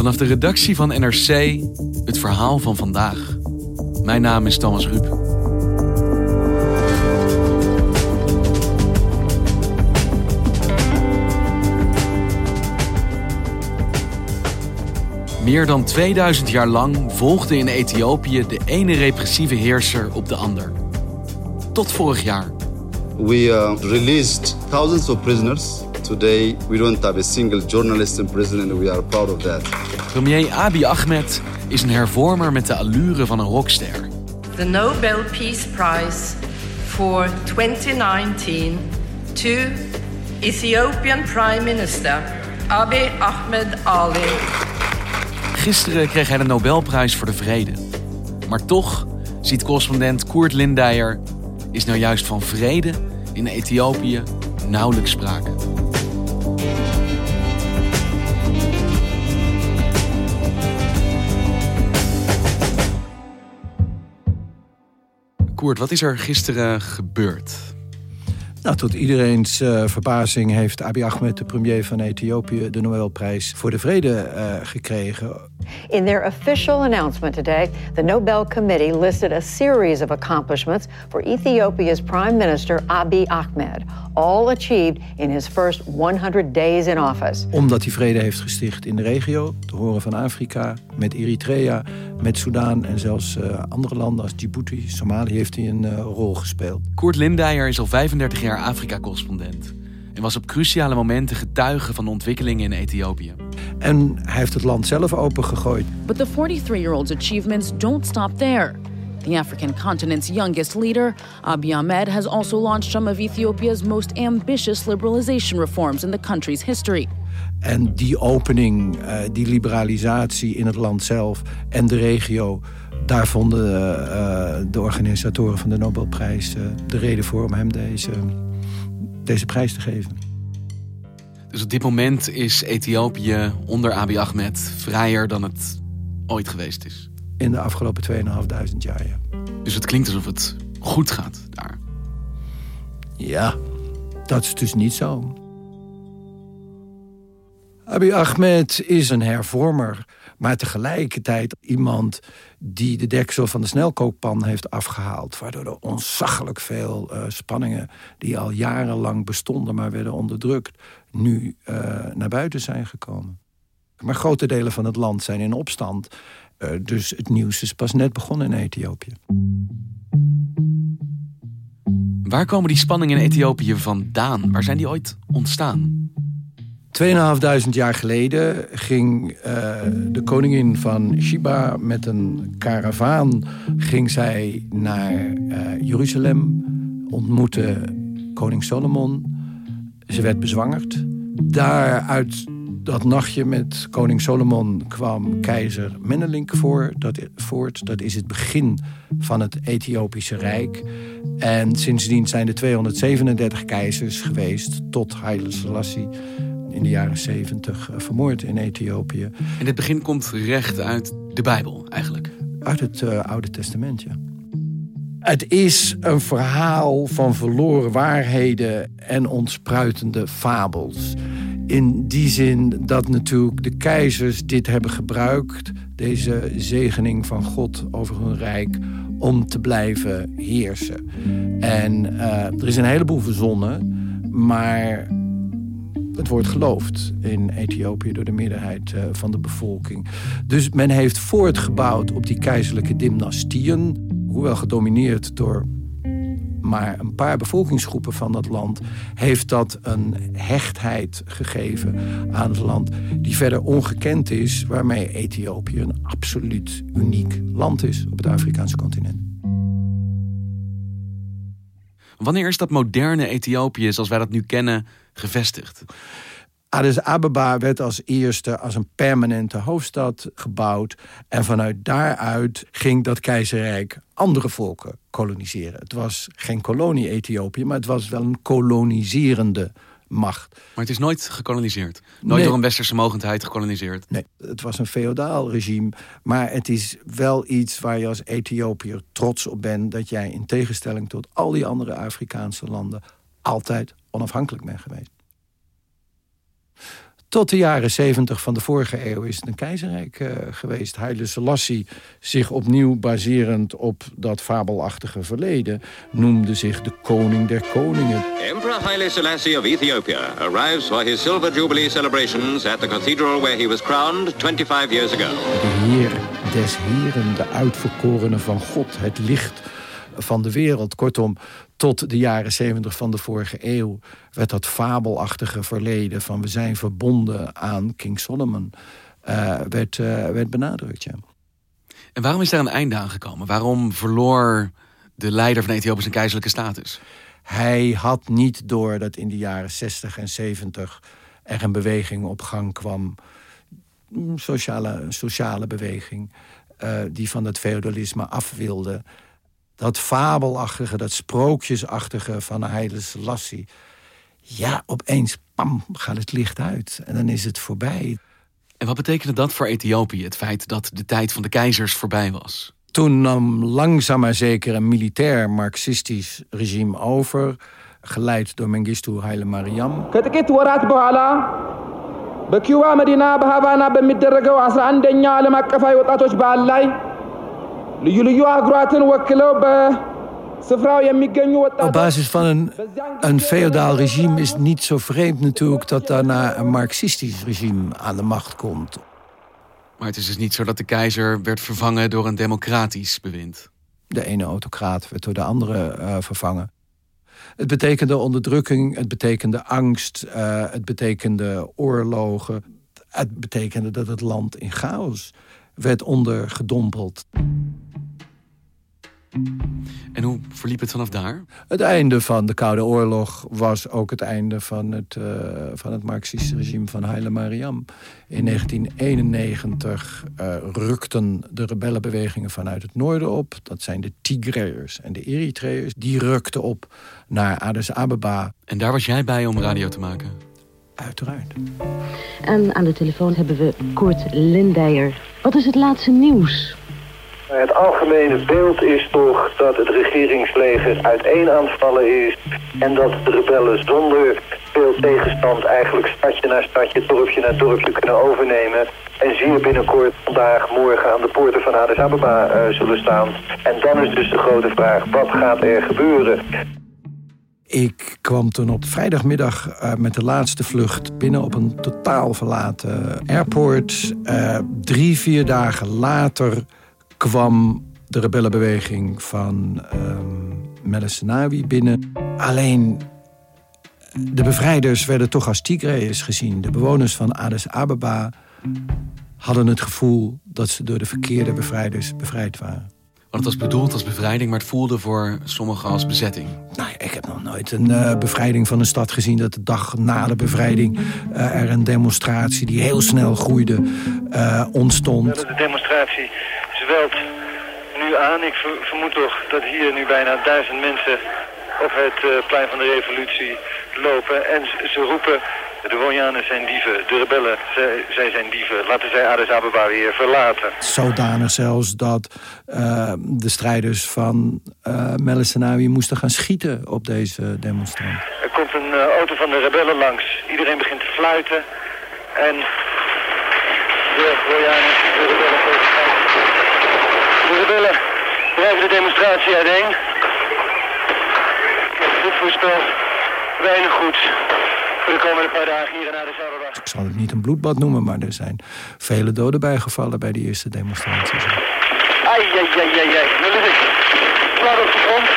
Vanaf de redactie van NRC het verhaal van vandaag. Mijn naam is Thomas Rup. Meer dan 2000 jaar lang volgde in Ethiopië de ene repressieve heerser op de ander. Tot vorig jaar. We uh, released thousands of prisoners. Today we don't have a single journalist in prison and we are proud of that. Premier Abiy Ahmed is een hervormer met de allure van een rockster. The Nobel Peace Prize for 2019 to Ethiopian Prime Minister Abiy Ahmed Ali. Gisteren kreeg hij de Nobelprijs voor de Vrede. Maar toch ziet correspondent Koert Lindeyer... is nou juist van vrede in Ethiopië nauwelijks sprake. Koert, wat is er gisteren gebeurd? Nou, tot iedereen's uh, verbazing heeft Abiy Ahmed, de premier van Ethiopië, de Nobelprijs voor de Vrede uh, gekregen. In their official announcement today, the Nobel Committee listed a series of accomplishments for Ethiopia's Prime Minister Abiy Ahmed, all achieved in his first 100 days in office. Omdat hij vrede heeft gesticht in de regio, te horen van Afrika, met Eritrea, met Soudaan en zelfs uh, andere landen als Djibouti, Somalië heeft hij een uh, rol gespeeld. Koert Lindeyer is al 35 jaar Afrika-correspondent en was op cruciale momenten getuige van de ontwikkelingen in Ethiopië. En hij heeft het land zelf opengegooid. But the 43-year-old's achievements don't stop there. The African continent's youngest leader, Abiy Ahmed, has also launched some of Ethiopia's most ambitious liberalization reforms in the country's history. En die opening, uh, die liberalisatie in het land zelf en de regio, daar vonden uh, de organisatoren van de Nobelprijs de reden voor om hem deze, deze prijs te geven. Dus op dit moment is Ethiopië onder Abiy Ahmed vrijer dan het ooit geweest is. In de afgelopen 2.500 jaar, ja. Dus het klinkt alsof het goed gaat daar. Ja, dat is dus niet zo. Abiy Ahmed is een hervormer, maar tegelijkertijd iemand die de deksel van de snelkookpan heeft afgehaald. Waardoor er ontzaglijk veel uh, spanningen die al jarenlang bestonden, maar werden onderdrukt, nu uh, naar buiten zijn gekomen. Maar grote delen van het land zijn in opstand. Uh, dus het nieuws is pas net begonnen in Ethiopië. Waar komen die spanningen in Ethiopië vandaan? Waar zijn die ooit ontstaan? 2.500 jaar geleden ging uh, de koningin van Shiba met een karavaan ging zij naar uh, Jeruzalem, ontmoette koning Solomon. Ze werd bezwangerd. Daar uit dat nachtje met koning Solomon kwam keizer Menelink voor, dat, voort. Dat is het begin van het Ethiopische Rijk. En sindsdien zijn er 237 keizers geweest tot Haile Selassie in de jaren 70 vermoord in Ethiopië. En dit begin komt recht uit de Bijbel eigenlijk? Uit het uh, Oude Testament, ja. Het is een verhaal van verloren waarheden en ontspruitende fabels. In die zin dat natuurlijk de keizers dit hebben gebruikt... deze zegening van God over hun rijk om te blijven heersen. En uh, er is een heleboel verzonnen, maar Het wordt geloofd in Ethiopië door de meerderheid eh, van de bevolking. Dus men heeft voortgebouwd op die keizerlijke dynastieën, hoewel gedomineerd door maar een paar bevolkingsgroepen van dat land... heeft dat een hechtheid gegeven aan het land... die verder ongekend is, waarmee Ethiopië een absoluut uniek land is... op het Afrikaanse continent. Wanneer is dat moderne Ethiopië, zoals wij dat nu kennen, gevestigd? Addis Ababa werd als eerste als een permanente hoofdstad gebouwd. En vanuit daaruit ging dat keizerrijk andere volken koloniseren. Het was geen kolonie Ethiopië, maar het was wel een koloniserende macht. Maar het is nooit gekoloniseerd? Nooit door een westerse mogendheid gekoloniseerd? Nee, het was een feodaal regime. Maar het is wel iets waar je als Ethiopiër trots op bent... dat jij in tegenstelling tot al die andere Afrikaanse landen... altijd onafhankelijk bent geweest. Tot de jaren 70 van de vorige eeuw is het een keizerrijk uh, geweest. Haile Selassie, zich opnieuw baserend op dat fabelachtige verleden... noemde zich de koning der koningen. Emperor Haile Selassie of Ethiopia arrives for his silver jubilee celebrations... at the cathedral where he was crowned 25 years ago. De heer des heren, de uitverkorene van God, het licht van de wereld. Kortom, tot de jaren zeventig van de vorige eeuw werd dat fabelachtige verleden van we zijn verbonden aan King Solomon uh, werd, uh, werd benadrukt. Ja. En waarom is daar een einde aan gekomen? Waarom verloor de leider van Ethiopië zijn keizerlijke status? Hij had niet door dat in de jaren 60 en 70 er een beweging op gang kwam. Een sociale, sociale beweging. Uh, die van het feudalisme af wilde dat fabelachtige, dat sprookjesachtige van Haile Selassie. Ja, opeens, pam, gaat het licht uit. En dan is het voorbij. En wat betekende dat voor Ethiopië, het feit dat de tijd van de keizers voorbij was? Toen nam langzaam maar zeker een militair marxistisch regime over... geleid door Mengistu Haile Mariam. በኪዩባ መዲና በሀቫና በሚደረገው 11ኛ ዓለም አቀፋዊ ወጣቶች በዓል ላይ ልዩ ልዩ አህጉራትን ወክለው በስፍራው የሚገኙ ወጣቶች... Op basis van een, een feodaal regime is het niet zo vreemd natuurlijk... dat daarna een marxistisch regime aan de macht komt. Maar het is dus niet zo dat de keizer werd vervangen door een democratisch bewind. De ene autocraat werd door de andere uh, vervangen. Het betekende onderdrukking, het betekende angst, uh, het betekende oorlogen. Het betekende dat het land in chaos werd ondergedompeld. En hoe verliep het vanaf daar? Het einde van de Koude Oorlog was ook het einde van het, uh, van het Marxistische regime van Haile Mariam. In 1991 uh, rukten de rebellenbewegingen vanuit het noorden op. Dat zijn de Tigreërs en de Eritreërs. Die rukten op naar Addis Ababa. En daar was jij bij om radio te maken? Uiteraard. En aan de telefoon hebben we Koert Lindeyer. Wat is het laatste nieuws? Het algemene beeld is toch dat het regeringsleger uiteen aanvallen is... en dat de rebellen zonder veel tegenstand eigenlijk stadje na stadje, dorpje na dorpje kunnen overnemen... en zeer binnenkort vandaag, morgen aan de poorten van Addis Ababa uh, zullen staan. En dan is dus de grote vraag, wat gaat er gebeuren? Ik kwam toen op vrijdagmiddag uh, met de laatste vlucht binnen op een totaal verlaten airport. Uh, drie, vier dagen later kwam de rebellenbeweging van um, binnen. Alleen de bevrijders werden toch als Tigreërs gezien. De bewoners van Addis Ababa hadden het gevoel dat ze door de verkeerde bevrijders bevrijd waren. Want het was bedoeld als bevrijding, maar het voelde voor sommigen als bezetting. Nou, ik heb nog nooit een uh, bevrijding van een stad gezien... dat de dag na de bevrijding uh, er een demonstratie die heel snel groeide uh, ontstond. De demonstratie zwelt nu aan. Ik vermoed toch dat hier nu bijna duizend mensen op het plein van de revolutie lopen. En ze roepen de Wonjanen zijn dieven, de rebellen, zij, zij, zijn dieven. Laten zij Addis Ababa weer verlaten. Zodanig zelfs dat uh, de strijders van uh, Melissenawi moesten gaan schieten op deze demonstranten. Er komt een uh, auto van de rebellen langs. Iedereen begint te fluiten. En de Wonjanen, de rebellen... De rebellen drijven de demonstratie uiteen. Dit voorspelt weinig goeds. Voor de komende paar dagen hier in Addis Ababa. Ik zal het niet een bloedbad noemen, maar er zijn vele doden bijgevallen bij die eerste demonstraties. Ai, ai, ai, ai, ai. Nou, lig ik. Klaar op de grond.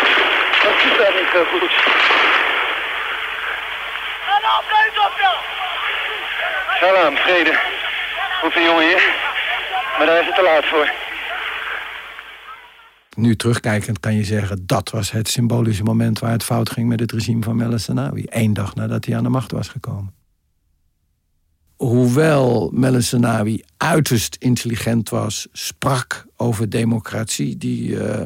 Dat ziet daar niet uh, goed. Salam, vrede. Goed een jongen hier. Maar daar is het te laat voor. Nu terugkijkend kan je zeggen... dat was het symbolische moment waar het fout ging met het regime van Meles Zenawi. Eén dag nadat hij aan de macht was gekomen. Hoewel Meles Zenawi uiterst intelligent was... sprak over democratie die uh,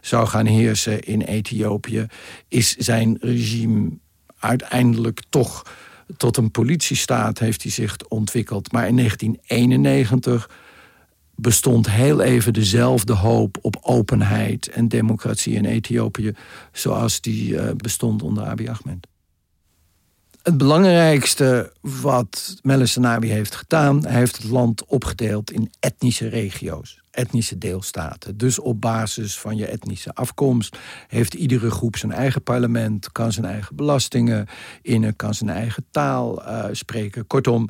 zou gaan heersen in Ethiopië... is zijn regime uiteindelijk toch tot een politiestaat heeft hij zich ontwikkeld. Maar in 1991 bestond heel even dezelfde hoop op openheid en democratie in Ethiopië... zoals die uh, bestond onder Abiy Ahmed. Het belangrijkste wat Meles Zenawi heeft gedaan... hij heeft het land opgedeeld in etnische regio's, etnische deelstaten. Dus op basis van je etnische afkomst... heeft iedere groep zijn eigen parlement... kan zijn eigen belastingen innen, kan zijn eigen taal uh, spreken. Kortom,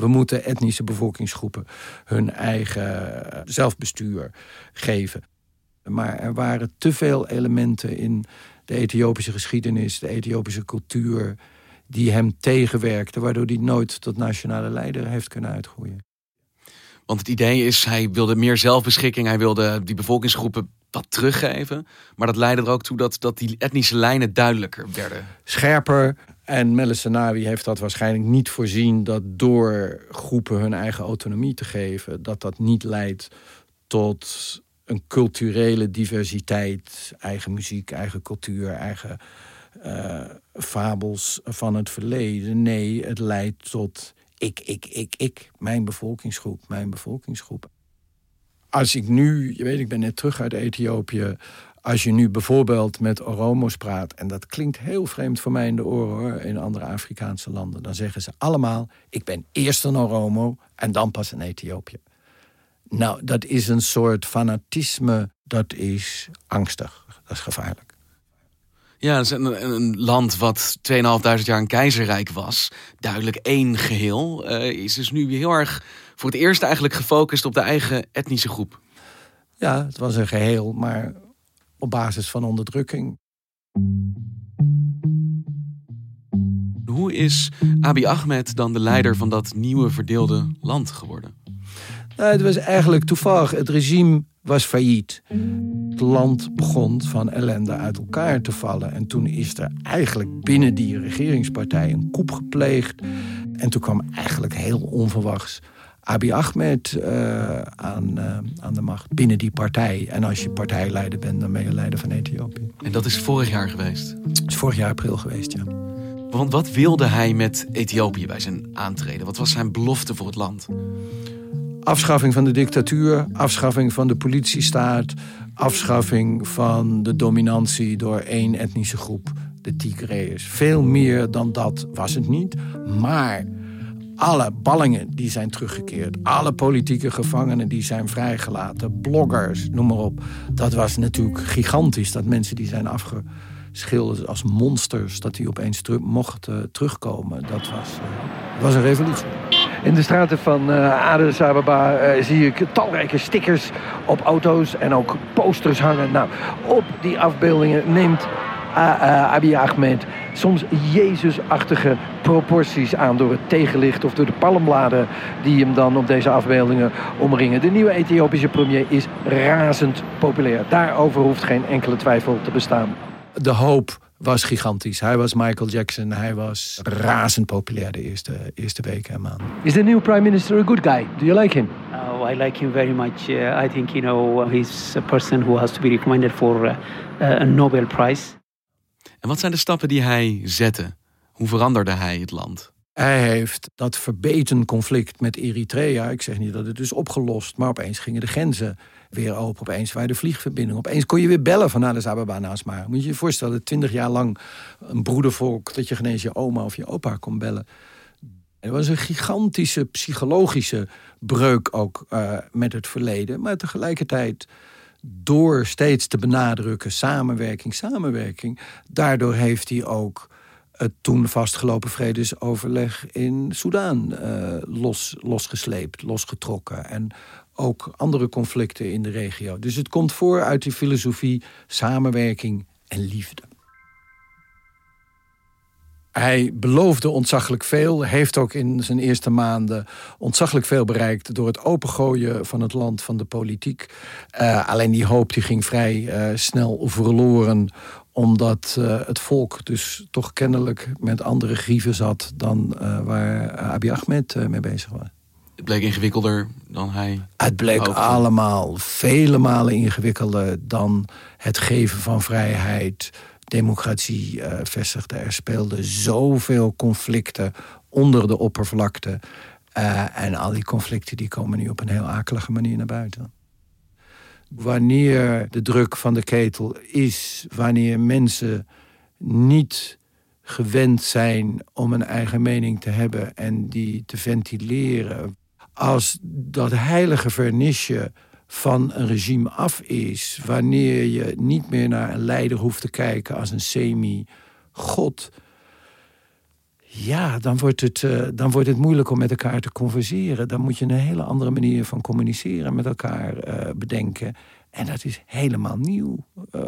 we moeten etnische bevolkingsgroepen hun eigen zelfbestuur geven. Maar er waren te veel elementen in de Ethiopische geschiedenis... de Ethiopische cultuur die hem tegenwerkte... waardoor hij nooit tot nationale leider heeft kunnen uitgroeien. Want het idee is, hij wilde meer zelfbeschikking... hij wilde die bevolkingsgroepen wat teruggeven. Maar dat leidde er ook toe dat, dat die etnische lijnen duidelijker werden. Scherper. En Meles Zenawi heeft dat waarschijnlijk niet voorzien... dat door groepen hun eigen autonomie te geven... dat dat niet leidt tot een culturele diversiteit. Eigen muziek, eigen cultuur, eigen uh, fabels van het verleden. Nee, het leidt tot ik, ik, ik, ik. Mijn bevolkingsgroep, mijn bevolkingsgroep. Als ik nu, je weet, ik ben net terug uit Ethiopië. Als je nu bijvoorbeeld met Oromo's praat... en dat klinkt heel vreemd voor mij in de oren hoor, in andere Afrikaanse landen... dan zeggen ze allemaal, ik ben eerst een Oromo en dan pas een Ethiopië. Nou, dat is een soort fanatisme, dat is angstig, dat is gevaarlijk. Ja, het is een, een land wat 2.500 jaar een keizerrijk was. Duidelijk één geheel. Uh, is dus nu heel erg voor het eerst eigenlijk gefocust op de eigen etnische groep. Ja, het was een geheel, maar op basis van onderdrukking. Hoe is Abiy Ahmed dan de leider van dat nieuwe verdeelde land geworden? Nou, het was eigenlijk toevallig. Het regime was failliet. Het land begon van ellende uit elkaar te vallen. En toen is er eigenlijk binnen die regeringspartij een koep gepleegd. En toen kwam eigenlijk heel onverwachts Abiy Ahmed uh, aan, uh, aan de macht binnen die partij. En als je partijleider bent, dan ben je leider van Ethiopië. En dat is vorig jaar geweest? Dat is vorig jaar april geweest, ja. Want wat wilde hij met Ethiopië bij zijn aantreden? Wat was zijn belofte voor het land? Afschaffing van de dictatuur, afschaffing van de politiestaat... afschaffing van de dominantie door één etnische groep, de Tigreërs. Veel meer dan dat was het niet, maar alle ballingen die zijn teruggekeerd. Alle politieke gevangenen die zijn vrijgelaten. Bloggers, noem maar op. Dat was natuurlijk gigantisch. Dat mensen die zijn afgeschilderd als monsters... dat die opeens mochten terugkomen. Dat was, uh, was een revolutie. In de straten van uh, Addis Ababa uh, zie ik talrijke stickers op auto's... en ook posters hangen. Nou, op die afbeeldingen neemt uh, Abiy Ahmed soms Jezusachtige proporties aan door het tegenlicht of door de palmbladen die hem dan op deze afbeeldingen omringen. De nieuwe Ethiopische premier is razend populair. Daarover hoeft geen enkele twijfel te bestaan. De hoop was gigantisch. Hij was Michael Jackson. Hij was razend populair de eerste, eerste weken en maanden. Is the new prime minister a good guy? Do you like him? Oh, I like him very much. Uh, I think, you know, he's a person who has to be recommended for uh, a Nobel Prize. En wat zijn de stappen die hij zette? Hoe veranderde hij het land? Hij heeft dat verbeten conflict met Eritrea. Ik zeg niet dat het is opgelost, maar opeens gingen de grenzen weer open. Opeens waren de vliegverbindingen. Opeens kon je weer bellen van Addis Ababa naar Asmara. Moet je je voorstellen, twintig jaar lang een broedervolk... dat je geen eens je oma of je opa kon bellen. Er was een gigantische psychologische breuk ook uh, met het verleden. Maar tegelijkertijd door steeds te benadrukken samenwerking, samenwerking... daardoor heeft hij ook het toen vastgelopen vredesoverleg in Soudaan uh, los, losgesleept, losgetrokken. En ook andere conflicten in de regio. Dus het komt voor uit die filosofie samenwerking en liefde. Hij beloofde ontzaglijk veel, heeft ook in zijn eerste maanden ontzaglijk veel bereikt door het opengooien van het land van de politiek. Uh, alleen die hoop die ging vrij uh, snel verloren, omdat uh, het volk dus toch kennelijk met andere grieven zat dan waar Abiy Ahmed mee bezig was. Het bleek ingewikkelder dan hij. Het bleek hoopte. allemaal vele malen ingewikkelder dan het geven van vrijheid democratie vestigde. Er speelden zoveel conflicten onder de oppervlakte. En al die conflicten die komen nu op een heel akelige manier naar buiten. Wanneer de druk van de ketel is, wanneer mensen niet gewend zijn om een eigen mening te hebben en die te ventileren. Als dat heilige vernisje van een regime af is, wanneer je niet meer naar een leider hoeft te kijken als een semi-god, ja, dan wordt, het, uh, dan wordt het moeilijk om met elkaar te converseren. Dan moet je een hele andere manier van communiceren met elkaar uh, bedenken. En dat is helemaal nieuw. Uh,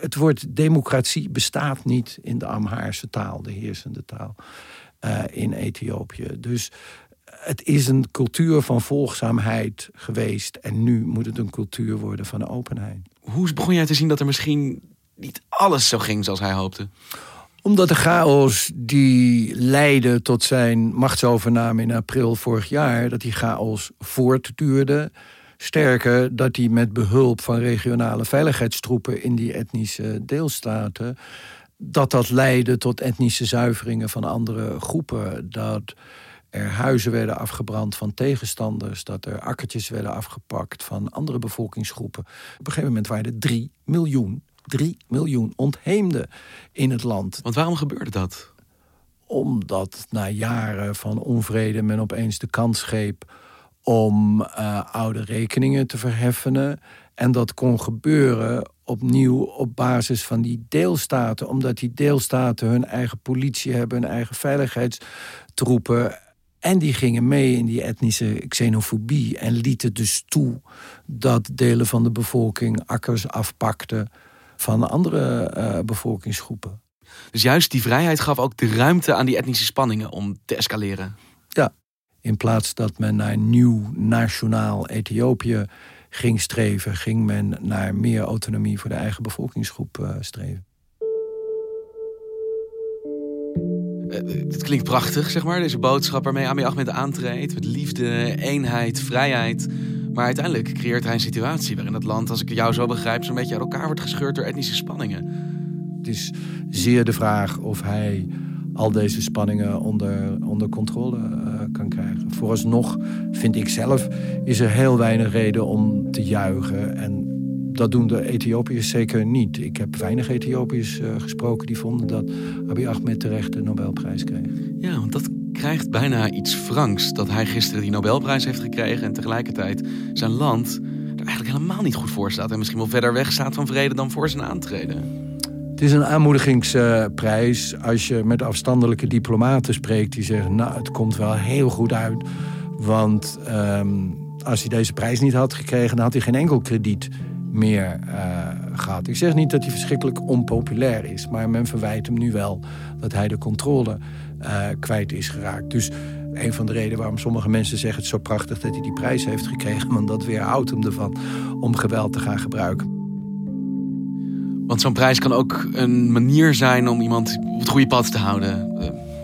het woord democratie bestaat niet in de Amhaarse taal, de heersende taal in Ethiopië. Dus het is een cultuur van volgzaamheid geweest. En nu moet het een cultuur worden van openheid. Hoe begon jij te zien dat er misschien niet alles zo ging zoals hij hoopte? Omdat de chaos die leidde tot zijn machtsovername in april vorig jaar... dat die chaos voortduurde. Sterker, dat hij met behulp van regionale veiligheidstroepen... in die etnische deelstaten dat dat leidde tot etnische zuiveringen van andere groepen. Dat er huizen werden afgebrand van tegenstanders... dat er akkertjes werden afgepakt van andere bevolkingsgroepen. Op een gegeven moment waren er drie miljoen, drie miljoen ontheemden in het land. Want waarom gebeurde dat? Omdat na jaren van onvrede men opeens de kans greep... om uh, oude rekeningen te verheffenen... En dat kon gebeuren opnieuw op basis van die deelstaten. Omdat die deelstaten hun eigen politie hebben, hun eigen veiligheidstroepen. En die gingen mee in die etnische xenofobie en lieten dus toe dat delen van de bevolking akkers afpakten van andere uh, bevolkingsgroepen. Dus juist die vrijheid gaf ook de ruimte aan die etnische spanningen om te escaleren. Ja, in plaats dat men naar een nieuw nationaal Ethiopië ging streven, ging men naar meer autonomie voor de eigen bevolkingsgroep uh, streven. het klinkt prachtig, zeg maar, deze boodschap waarmee Abiy Ahmed aantreedt. Met liefde, eenheid, vrijheid. Maar uiteindelijk creëert hij een situatie waarin het land, als ik jou zo begrijp, zo'n beetje uit elkaar wordt gescheurd door etnische spanningen. Het is zeer de vraag of hij al deze spanningen onder, onder controle uh, kan krijgen. Vooralsnog vind ik zelf is er heel weinig reden om te juichen en dat doen de Ethiopiërs zeker niet. Ik heb weinig Ethiopiërs uh, gesproken die vonden dat Abiy Ahmed terecht de Nobelprijs kreeg. Ja, want dat krijgt bijna iets Franks. Dat hij gisteren die Nobelprijs heeft gekregen en tegelijkertijd zijn land er eigenlijk helemaal niet goed voor staat. En misschien wel verder weg staat van vrede dan voor zijn aantreden. Het is een aanmoedigingsprijs als je met afstandelijke diplomaten spreekt die zeggen: Nou, het komt wel heel goed uit. Want um, als hij deze prijs niet had gekregen, dan had hij geen enkel krediet meer uh, gehad. Ik zeg niet dat hij verschrikkelijk onpopulair is, maar men verwijt hem nu wel dat hij de controle uh, kwijt is geraakt. Dus een van de redenen waarom sommige mensen zeggen het zo prachtig dat hij die prijs heeft gekregen, want dat weerhoudt hem ervan om geweld te gaan gebruiken. Want zo'n prijs kan ook een manier zijn om iemand op het goede pad te houden.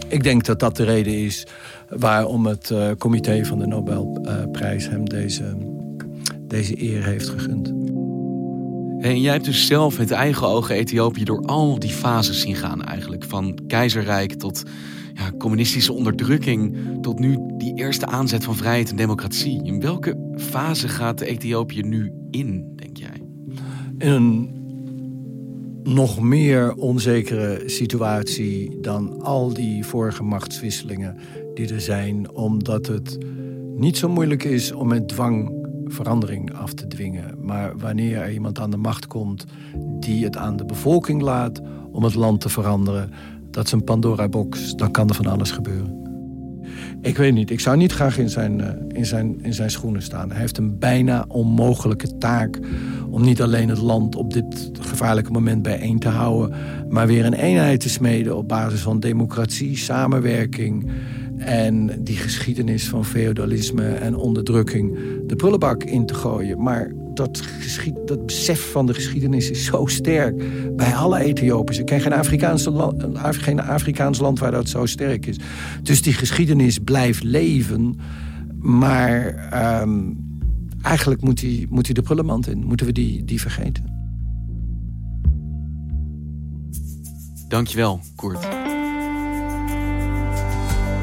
Ik denk dat dat de reden is waarom het uh, comité van de Nobelprijs hem deze, deze eer heeft gegund. En jij hebt dus zelf met eigen ogen Ethiopië door al die fases zien gaan eigenlijk. Van keizerrijk tot ja, communistische onderdrukking tot nu die eerste aanzet van vrijheid en democratie. In welke fase gaat Ethiopië nu in, denk jij? In een nog meer onzekere situatie dan al die vorige machtswisselingen die er zijn, omdat het niet zo moeilijk is om met dwang verandering af te dwingen. Maar wanneer er iemand aan de macht komt die het aan de bevolking laat om het land te veranderen, dat is een Pandora-box. Dan kan er van alles gebeuren. Ik weet niet, ik zou niet graag in zijn, uh, in, zijn, in zijn schoenen staan. Hij heeft een bijna onmogelijke taak om niet alleen het land op dit gevaarlijke moment bijeen te houden, maar weer een eenheid te smeden op basis van democratie, samenwerking en die geschiedenis van feodalisme en onderdrukking de prullenbak in te gooien. Maar dat, dat besef van de geschiedenis is zo sterk bij alle Ethiopiërs. Ik ken geen Afrikaans, Afrikaans land waar dat zo sterk is. Dus die geschiedenis blijft leven, maar um, eigenlijk moet hij moet die de prullenmand in. Moeten we die, die vergeten. Dankjewel, Koert.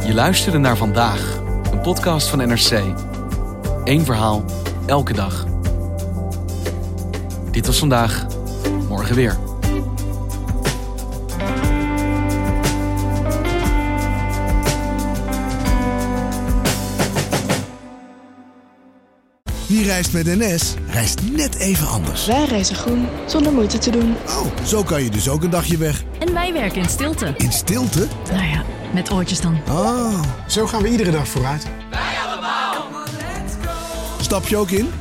Je luisterde naar Vandaag, een podcast van NRC. Eén verhaal, elke dag. Dit was vandaag, morgen weer. Wie reist met NS, reist net even anders. Wij reizen groen, zonder moeite te doen. Oh, zo kan je dus ook een dagje weg. En wij werken in stilte. In stilte? Nou ja, met oortjes dan. Oh, zo gaan we iedere dag vooruit. Stap je ook in?